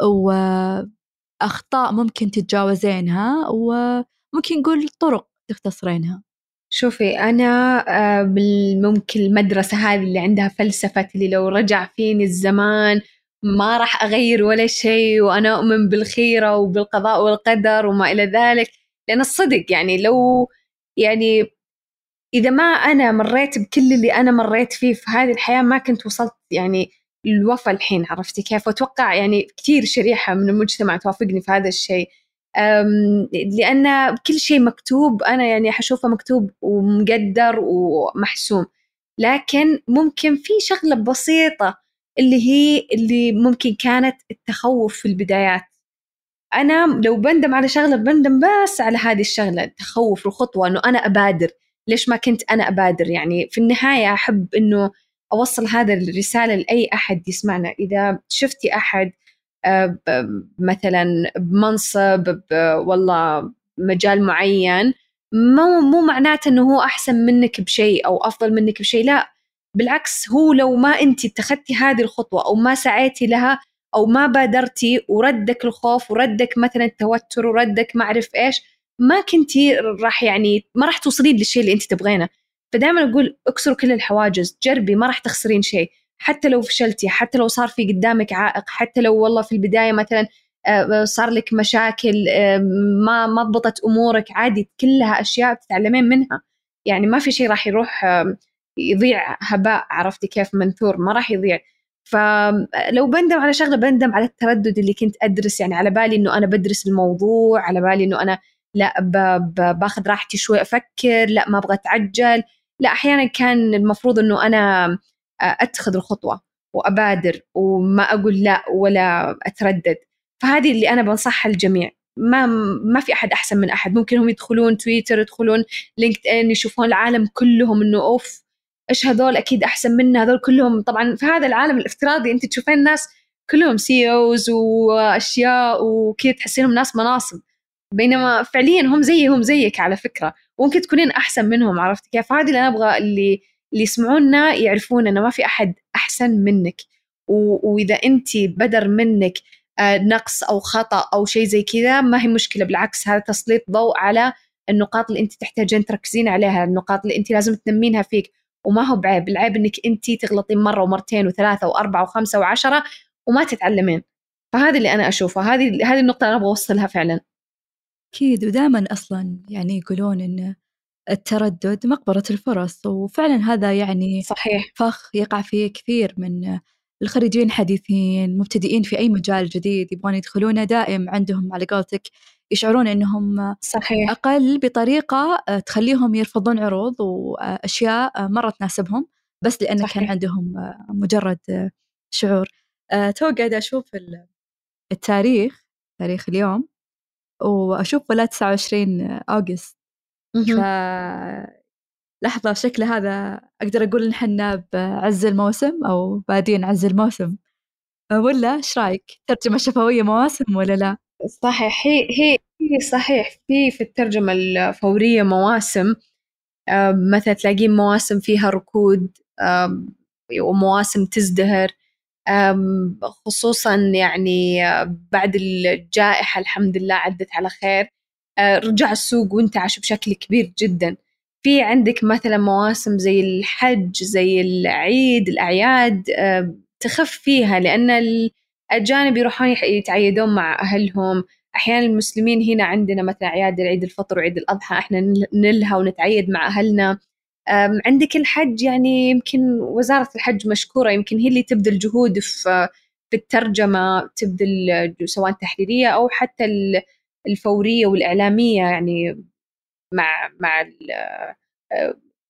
وأخطاء ممكن تتجاوزينها وممكن نقول طرق تختصرينها. شوفي أنا آه، ممكن المدرسة هذه اللي عندها فلسفة اللي لو رجع فيني الزمان ما راح أغير ولا شيء وأنا أؤمن بالخيرة وبالقضاء والقدر وما إلى ذلك. لأن الصدق يعني لو يعني إذا ما أنا مريت بكل اللي أنا مريت فيه في هذه الحياة ما كنت وصلت يعني الوفا الحين عرفتي كيف؟ وأتوقع يعني كثير شريحة من المجتمع توافقني في هذا الشيء. لأن كل شيء مكتوب أنا يعني حشوفه مكتوب ومقدر ومحسوم. لكن ممكن في شغلة بسيطة اللي هي اللي ممكن كانت التخوف في البدايات. أنا لو بندم على شغلة بندم بس على هذه الشغلة التخوف الخطوة إنه أنا أبادر. ليش ما كنت أنا أبادر؟ يعني في النهاية أحب إنه أوصل هذا الرسالة لأي أحد يسمعنا. إذا شفتي أحد آه، مثلا بمنصب والله مجال معين مو مو معناته إنه هو أحسن منك بشيء أو أفضل منك بشيء لا. بالعكس هو لو ما أنت اتخذتي هذه الخطوة أو ما سعيتي لها أو ما بادرتي وردك الخوف وردك مثلا التوتر وردك ما أعرف إيش ما كنتي راح يعني ما راح توصلين للشيء اللي انت تبغينه. فدائما أقول اكسروا كل الحواجز جربي ما راح تخسرين شيء. حتى لو فشلتي حتى لو صار في قدامك عائق حتى لو والله في البداية مثلا آه، صار لك مشاكل ما ما ضبطت أمورك عادي كلها أشياء تتعلمين منها. يعني ما في شيء راح يروح يضيع هباء عرفتي كيف؟ منثور ما راح يضيع. فلو بندم على شغلة بندم على التردد اللي كنت أدرس. يعني على بالي إنه أنا بدرس الموضوع على بالي إنه أنا لا باخذ راحتي شوي أفكر لا ما أبغى أتعجل. لا أحيانا كان المفروض إنه أنا أتخذ الخطوة وأبادر وما أقول لا ولا أتردد. فهذه اللي أنا بنصحها الجميع ما ما في أحد أحسن من أحد. ممكن هم يدخلون تويتر يدخلون LinkedIn يشوفون العالم كلهم إنه أوف إيش هذول؟ أكيد أحسن منا. هذول كلهم طبعا في هذا العالم الافتراضي أنت تشوفين الناس كلهم CEOs وأشياء وكذا تحسينهم ناس مناصب. بينما فعليا هم زيهم زيك على فكرة. وممكن تكونين أحسن منهم عرفت كيف؟ هذه اللي أنا أبغى اللي اللي يسمعونا يعرفون إنه ما في أحد أحسن منك. وإذا أنت بدر منك آه، نقص أو خطأ أو شيء زي كذا ما هي مشكلة. بالعكس هذا تسليط ضوء على النقاط اللي أنت تحتاجين تركزين عليها النقاط اللي أنت لازم تنمينها فيك. وما هو بعيب العيب إنك أنت تغلطين مرة ومرتين وثلاثة وأربعة وخمسة وعشرة وما تتعلمين. فهذا اللي أنا أشوفه هذه هذه النقطة اللي أنا أبغى أوصلها فعلا. أكيد ودائما أصلا يعني يقولون إن التردد مقبرة الفرص وفعلا هذا يعني صحيح. فخ يقع فيه كثير من الخريجين الحديثين مبتدئين في أي مجال جديد يبغون يدخلونه دائم عندهم على قولتك يشعرون إنهم صحيح. أقل بطريقة آه، تخليهم يرفضون عروض وأشياء مرة تناسبهم بس لأن صحيح. كان عندهم آه، مجرد آه، شعور. تو قاعدة أشوف التاريخ تاريخ اليوم. واشوف ولا 29 أوغست. ف لحظة شكل هذا أقدر أقول إن حنا بعز الموسم أو بادين عز الموسم. ولا إيش رأيك؟ ترجمة شفوية مواسم ولا لا؟ صحيح هي هي هي صحيح. في في الترجمة الفورية مواسم مثلا تلاقين مواسم فيها ركود ومواسم تزدهر. خصوصا يعني بعد الجائحة الحمد لله عدت على خير. رجع السوق وانتعش بشكل كبير جدا. في عندك مثلا مواسم زي الحج زي العيد الأعياد تخف فيها لأن الأجانب يروحون يتعيدون مع أهلهم. أحيانا المسلمين هنا عندنا مثلا أعياد العيد الفطر وعيد الأضحى إحنا نلها ونتعيد مع أهلنا. عندك الحج يعني يمكن وزارة الحج مشكورة يمكن هي اللي تبذل جهود في الترجمة تبذل سواء تحريرية أو حتى الفورية والإعلامية يعني مع مع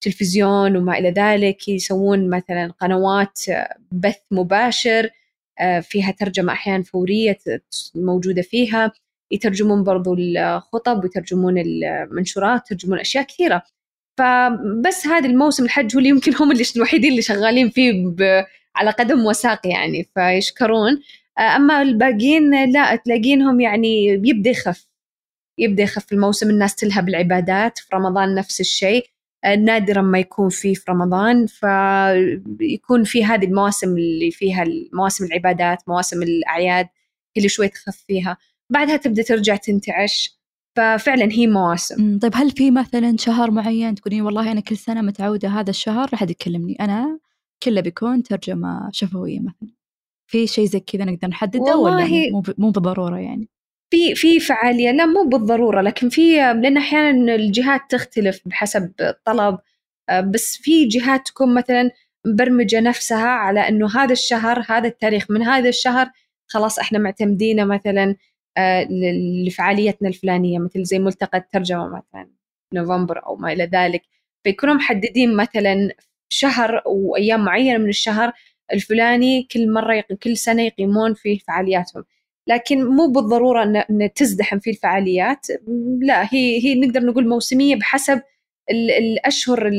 تلفزيون وما إلى ذلك يسوون مثلا قنوات بث مباشر فيها ترجمة أحيانا فورية موجودة فيها. يترجمون برضو الخطب ويترجمون المنشورات يترجمون أشياء كثيرة. فبس هذا الموسم الحج هو اللي يمكن هم اللي الوحيدين اللي شغالين فيه على قدم وساق يعني فيشكرون. أما الباقيين لا تلاقينهم يعني يبدأ يخف. يبدأ يخف الموسم الناس تلهب العبادات في رمضان نفس الشيء. نادرا ما يكون في في رمضان فيكون في هذه المواسم اللي فيها مواسم العبادات مواسم الأعياد اللي شوي تخف فيها. بعدها تبدأ ترجع تنتعش. ففعلا هي مواسم طيب هل في مثلا شهر معين تقولين والله أنا كل سنة متعودة هذا الشهر؟ راح يكلمني. أنا كله بيكون ترجمة شفوية مثلا. في شيء زي كذا نقدر نحدده ولا مو مو بالضرورة يعني؟ في في فعالية. لا مو بالضرورة لكن في لأن أحيانا الجهات تختلف بحسب الطلب. بس في جهات تكون مثلا مبرمجة نفسها على إنه هذا الشهر هذا التاريخ من هذا الشهر خلاص إحنا معتمدينه مثلا آه، لفعاليتنا الفلانية مثل زي ملتقى الترجمة مثلا نوفمبر أو ما إلى ذلك. فيكونوا محددين مثلا شهر وأيام معينة من الشهر الفلاني كل مرة كل سنة يقيمون فيه فعالياتهم. لكن مو بالضرورة أن تزدحم فيه الفعاليات. لا هي هي نقدر نقول موسمية بحسب الأشهر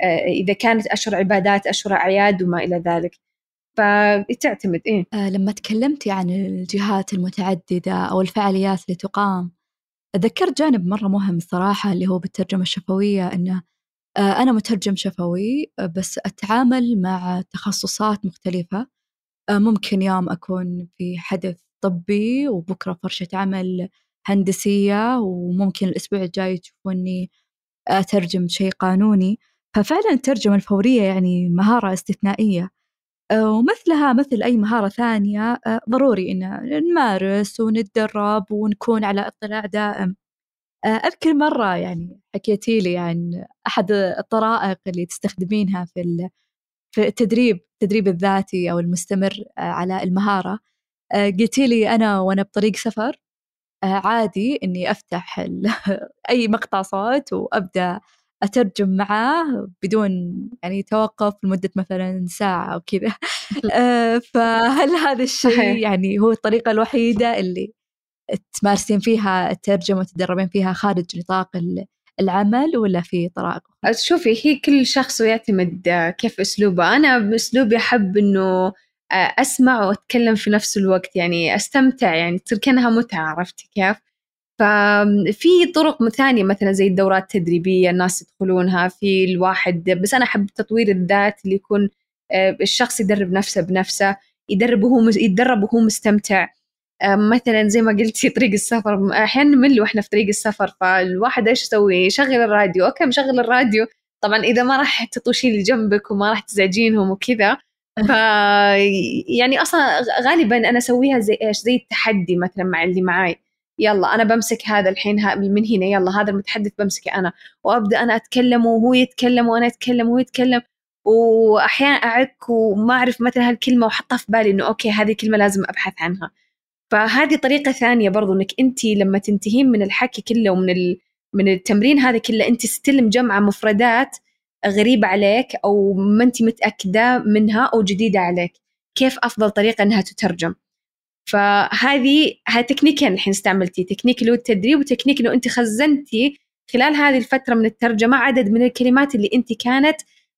آه، إذا كانت أشهر عبادات أشهر أعياد وما إلى ذلك. فتعتمد إيه. آه لما تكلمتي عن الجهات المتعددة أو الفعاليات اللي تقام ذكرت جانب مرة مهم الصراحة اللي هو بالترجمة الشفوية أنه آه أنا مترجم شفوي بس أتعامل مع تخصصات مختلفة. آه ممكن يوم أكون في حدث طبي وبكرة فرشة عمل هندسية وممكن الأسبوع الجاي تشوفوني أترجم شيء قانوني. ففعلا الترجمة الفورية يعني مهارة استثنائية. ومثلها مثل أي مهارة ثانية آه، ضروري إن نمارس ونتدرب ونكون على اطلاع دائم. آه، أذكر مرة يعني حكيتي لي عن أحد الطرائق اللي تستخدمينها في في التدريب التدريب الذاتي أو المستمر على المهارة. قلتي لي أنا وأنا بطريق سفر عادي إني أفتح أي مقطع صوت وأبدأ أترجم معاه بدون يعني توقف لمدة مثلا ساعة أو كذا آه، فهل هذا الشيء يعني هو الطريقة الوحيدة اللي تمارسين فيها الترجمة وتدربين فيها خارج نطاق العمل ولا في طرائق؟ شوفي هي كل شخص ويعتمد كيف أسلوبه أنا بأسلوبي أحب إنه آه، أسمع وأتكلم في نفس الوقت يعني أستمتع يعني تصير كأنها متعة عرفتي كيف؟ ففي طرق ثانية مثلا زي الدورات التدريبية الناس يدخلونها في الواحد بس أنا أحب تطوير الذات اللي يكون آه، الشخص يدرب نفسه بنفسه يدرب وهو يتدرب وهو مستمتع. مثلا زي ما قلتي طريق السفر أحيانا نمل وإحنا في طريق السفر فالواحد إيش يسوي؟ يشغل الراديو. أوكي مشغل الراديو. طبعا إذا ما راح تطوشين اللي جنبك وما راح تزعجينهم وكذا ف يعني أصلا غالبا أنا أسويها زي إيش؟ زي التحدي مثلا مع اللي معاي. يلا أنا بمسك هذا الحين من هنا يلا هذا المتحدث بمسكه أنا وأبدأ أنا أتكلم وهو يتكلم وأنا أتكلم وهو يتكلم واحيانا أعك وما أعرف مثلا هالكلمة واحطها في بالي إنه أوكي هذه الكلمة لازم أبحث عنها. فهذه طريقة ثانية برضو إنك انت لما تنتهين من الحكي كله ومن ال... من التمرين هذا كله انت ستلم جمع مفردات غريبة عليك أو ما أنت متأكدة منها أو جديدة عليك. كيف أفضل طريقة أنها تترجم؟ فهذه تكنيكين الحين استعملتي تكنيك اللي هو التدريب وتكنيك إنه أنت خزنتي خلال هذه الفترة من الترجمة عدد من الكلمات اللي أنت كانت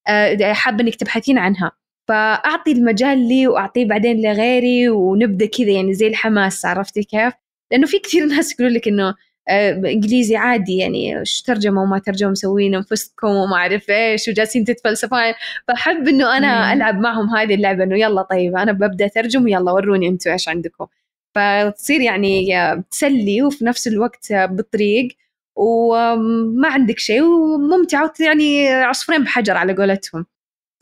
آه، حابة إنك تبحثين عنها فأعطي المجال لي وأعطيه بعدين لغيري ونبدأ كذا يعني زي الحماس عرفتي كيف؟ لأنه في كثير ناس يقولوا لك إنه إنجليزي عادي يعني إيش ترجمة وما ترجمة مسوين أنفسكم وما أعرف إيش وجالسين تتفلسفون. فاحب إنه أنا ألعب معهم هذه اللعبة إنه يلا طيب أنا ببدأ أترجم ويلا وروني أنتم إيش عندكم. فتصير يعني تسلي وفي نفس الوقت بالطريق وما عندك شيء وممتعة يعني عصفورين بحجر على قولتهم.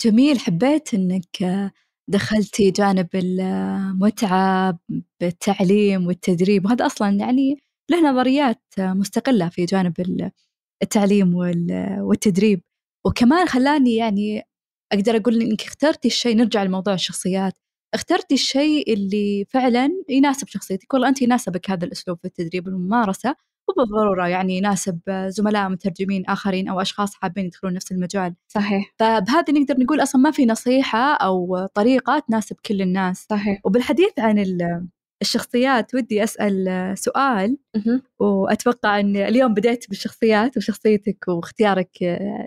جميل حبيت إنك دخلتي جانب المتعة بالتعليم والتدريب وهذا أصلا يعني له نظريات مستقلة في جانب التعليم والتدريب. وكمان خلاني يعني أقدر أقول إنك اخترتي الشيء نرجع لموضوع الشخصيات. اخترتي الشيء اللي فعلا يناسب شخصيتك. والله أنت يناسبك هذا الأسلوب في التدريب والممارسة مو بالضرورة يعني يناسب زملاء مترجمين آخرين أو أشخاص حابين يدخلون نفس المجال. صحيح. فبهذا نقدر نقول أصلا ما في نصيحة أو طريقة تناسب كل الناس. صحيح. وبالحديث عن الشخصيات ودي أسأل سؤال. وأتوقع أن اليوم بديت بالشخصيات وشخصيتك واختيارك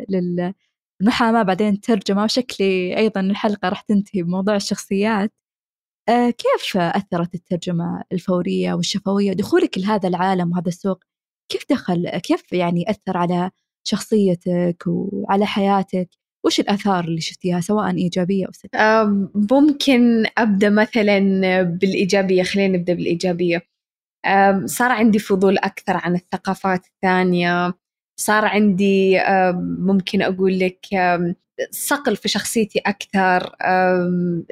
للمحاماة بعدين الترجمة وشكلي أيضا الحلقة راح تنتهي بموضوع الشخصيات. آه، كيف أثرت الترجمة الفورية والشفوية دخولك لهذا العالم وهذا السوق؟ كيف دخل كيف يعني أثر على شخصيتك وعلى حياتك؟ وش الآثار اللي شفتيها سواء إيجابية أو سلبية؟ ممكن أبدأ مثلا بالإيجابية خلينا نبدأ بالإيجابية. صار عندي فضول أكثر عن الثقافات الثانية. صار عندي ممكن أقول لك صقل في شخصيتي أكثر.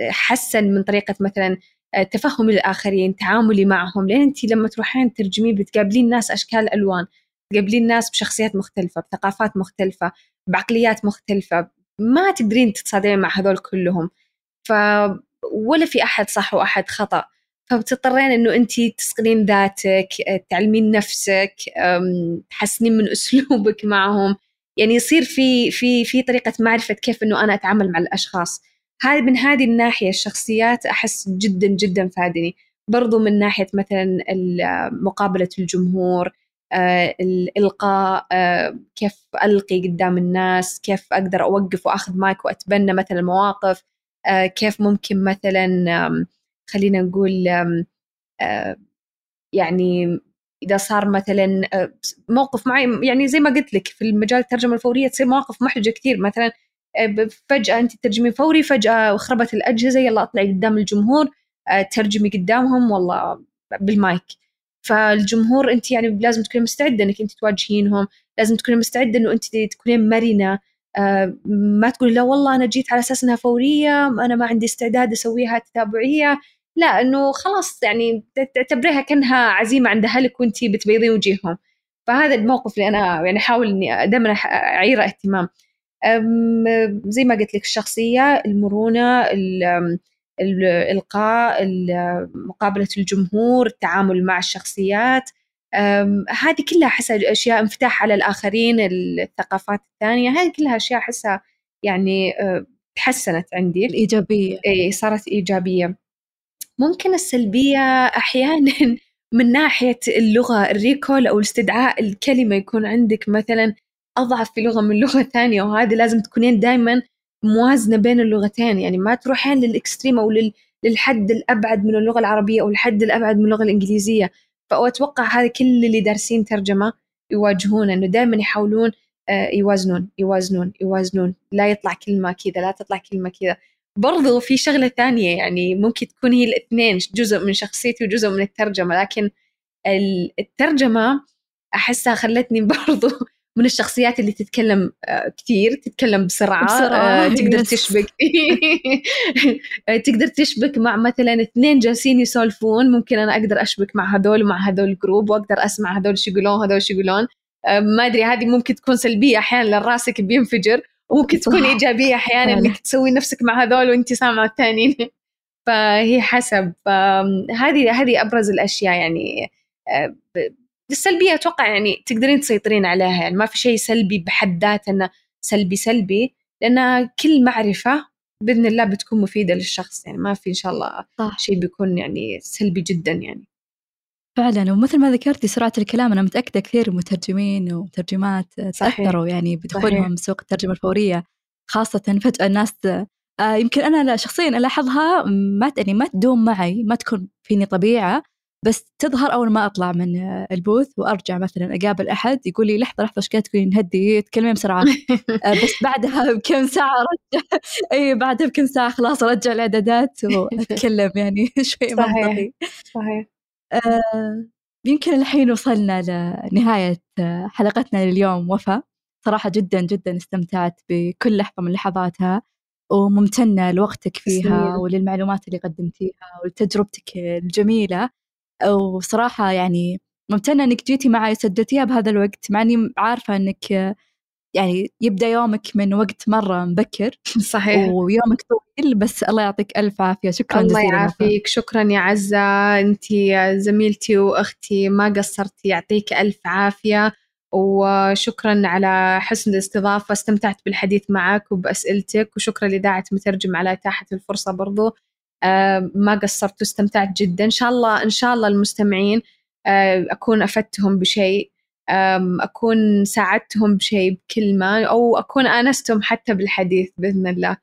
حسن من طريقة مثلا آه، تفهمي للآخرين تعاملي معهم. لأن أنت لما تروحين ترجمين بتقابلين ناس أشكال ألوان تقابلين ناس بشخصيات مختلفة بثقافات مختلفة بعقليات مختلفة. ما تقدرين تتصادمين مع هذول كلهم. ف ولا في أحد صح وأحد خطأ. فبتضطرين إنه انت تسقلين ذاتك تعلمين نفسك تحسنين من أسلوبك معهم. يعني يصير في في في طريقة معرفة كيف إنه أنا أتعامل مع الأشخاص. هذه من هذه الناحية الشخصيات أحس جدا جدا فادني. برضو من ناحية مثلا مقابلة الجمهور آه، الإلقاء آه، كيف ألقي قدام الناس كيف أقدر أوقف وأخذ مايك وأتبنى مثلا مواقف آه، كيف ممكن مثلا خلينا نقول يعني إذا صار مثلا موقف معي يعني زي ما قلت لك في المجال الترجمة الفورية تصير مواقف محرجة كثير. مثلا فجأة أنت تترجمين فوري فجأة خربت الأجهزة يلا اطلعي قدام الجمهور ترجمي قدامهم والله بالمايك. فالجمهور انت يعني لازم تكوني مستعدة انك انت تواجهينهم لازم تكوني مستعدة انه انت تكونين مرنة. آه، ما تقولي لا والله أنا جيت على أساس إنها فورية أنا ما عندي استعداد أسويها تتابعية. لا إنه خلاص يعني تعتبريها كأنها عزيمة عند أهلك وانت بتبيضين وجيههم. فهذا الموقف اللي أنا يعني أحاول إني دائما أعيره اهتمام. زي ما قلت لك الشخصية المرونة ال- أم، الالقاء ال- مقابلة الجمهور التعامل مع الشخصيات. هذه كلها أحسها أشياء انفتاح على الآخرين الثقافات الثانية. هذه كلها أشياء أحسها يعني تحسنت عندي. الإيجابية إيه صارت إيجابية. ممكن السلبية أحيانا من ناحية اللغة الريكول أو استدعاء الكلمة يكون عندك مثلا أضعف في لغة من لغة ثانية وهذه لازم تكونين دائما موازنة بين اللغتين يعني ما تروحين للإكستريم أو لل- للحد الأبعد من اللغة العربية أو الحد الأبعد من اللغة الإنجليزية. فأتوقع هذا كل اللي دارسين ترجمة يواجهون إنه دائما يحاولون آه، يوازنون يوازنون يوازنون. لا يطلع كلمة كذا لا تطلع كلمة كذا. برضو في شغلة ثانية يعني ممكن تكون هي الاثنين جزء من شخصيتي وجزء من الترجمة. لكن ال- الترجمة أحسها خلتني برضو من الشخصيات اللي تتكلم آه، كثير تتكلم بسرعة, بسرعة، آه، تقدر. تشبك. تقدر تشبك مع مثلا اثنين جالسين يسولفون ممكن أنا أقدر أشبك مع هذول ومع هذول الجروب وأقدر أسمع هذول شو يقولون هذول شو يقولون. آه، ما أدري هذه ممكن تكون سلبية أحيانا لأن راسك بينفجر وممكن تكون أحيانا فعلا. إنك تسوي نفسك مع هذول وأنت سامعة الثانيين. فهي حسب. فهذه هذه أبرز الأشياء يعني السلبية أتوقع يعني تقدرين تسيطرين عليها يعني ما في شيء سلبي بحد ذاته إنه سلبي سلبي لأن كل معرفة بإذن الله بتكون مفيدة للشخص يعني ما في إن شاء الله صح. شيء بيكون يعني سلبي جدا يعني. فعلا ومثل ما ذكرتي سرعة الكلام أنا متأكدة كثير مترجمين ومترجمات صحيح. تأثروا يعني بدخولهم سوق الترجمة الفورية خاصة فجأة الناس آه يمكن أنا لا- شخصيا ألاحظها ما يعني ما تدوم معي ما تكون فيني طبيعة بس تظهر أول ما أطلع من البوث وأرجع مثلا أقابل أحد يقول لي لحظة لحظة إيش قاعد تقولين؟ هدي تكلمين بسرعة. آه، بس بعدها بكم ساعة رجع. أي بعدها بكم ساعة خلاص أرجع الإعدادات وأتكلم يعني شوي صحيح. منطقي. صحيح. آه، يمكن الحين وصلنا لنهاية آه، حلقتنا لليوم وفاء. صراحة جدا جدا استمتعت بكل لحظة من لحظاتها وممتنة لوقتك فيها تسلمين. وللمعلومات اللي قدمتيها ولتجربتك الجميلة. وصراحة يعني ممتنة إنك جيتي معي وسجلتيها بهذا الوقت مع إني عارفة إنك يعني يبدأ يومك من وقت مرة مبكر صحيح. ويومك طويل بس الله يعطيك ألف عافية. شكرا الله يعافيك. شكرا يا عزة. أنت زميلتي وأختي ما قصرتي. يعطيك ألف عافية. وشكرا على حسن الاستضافة. استمتعت بالحديث معك وبأسئلتك. وشكرا لإذاعة مترجم على إتاحة الفرصة برضو. ما قصرت واستمتعت جدا. إن شاء الله إن شاء الله المستمعين آه، أكون أفدتهم بشيء أكون ساعدتهم بشيء بكلمة أو أكون آنستهم حتى بالحديث بإذن الله.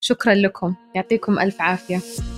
شكرا لكم. يعطيكم ألف عافية.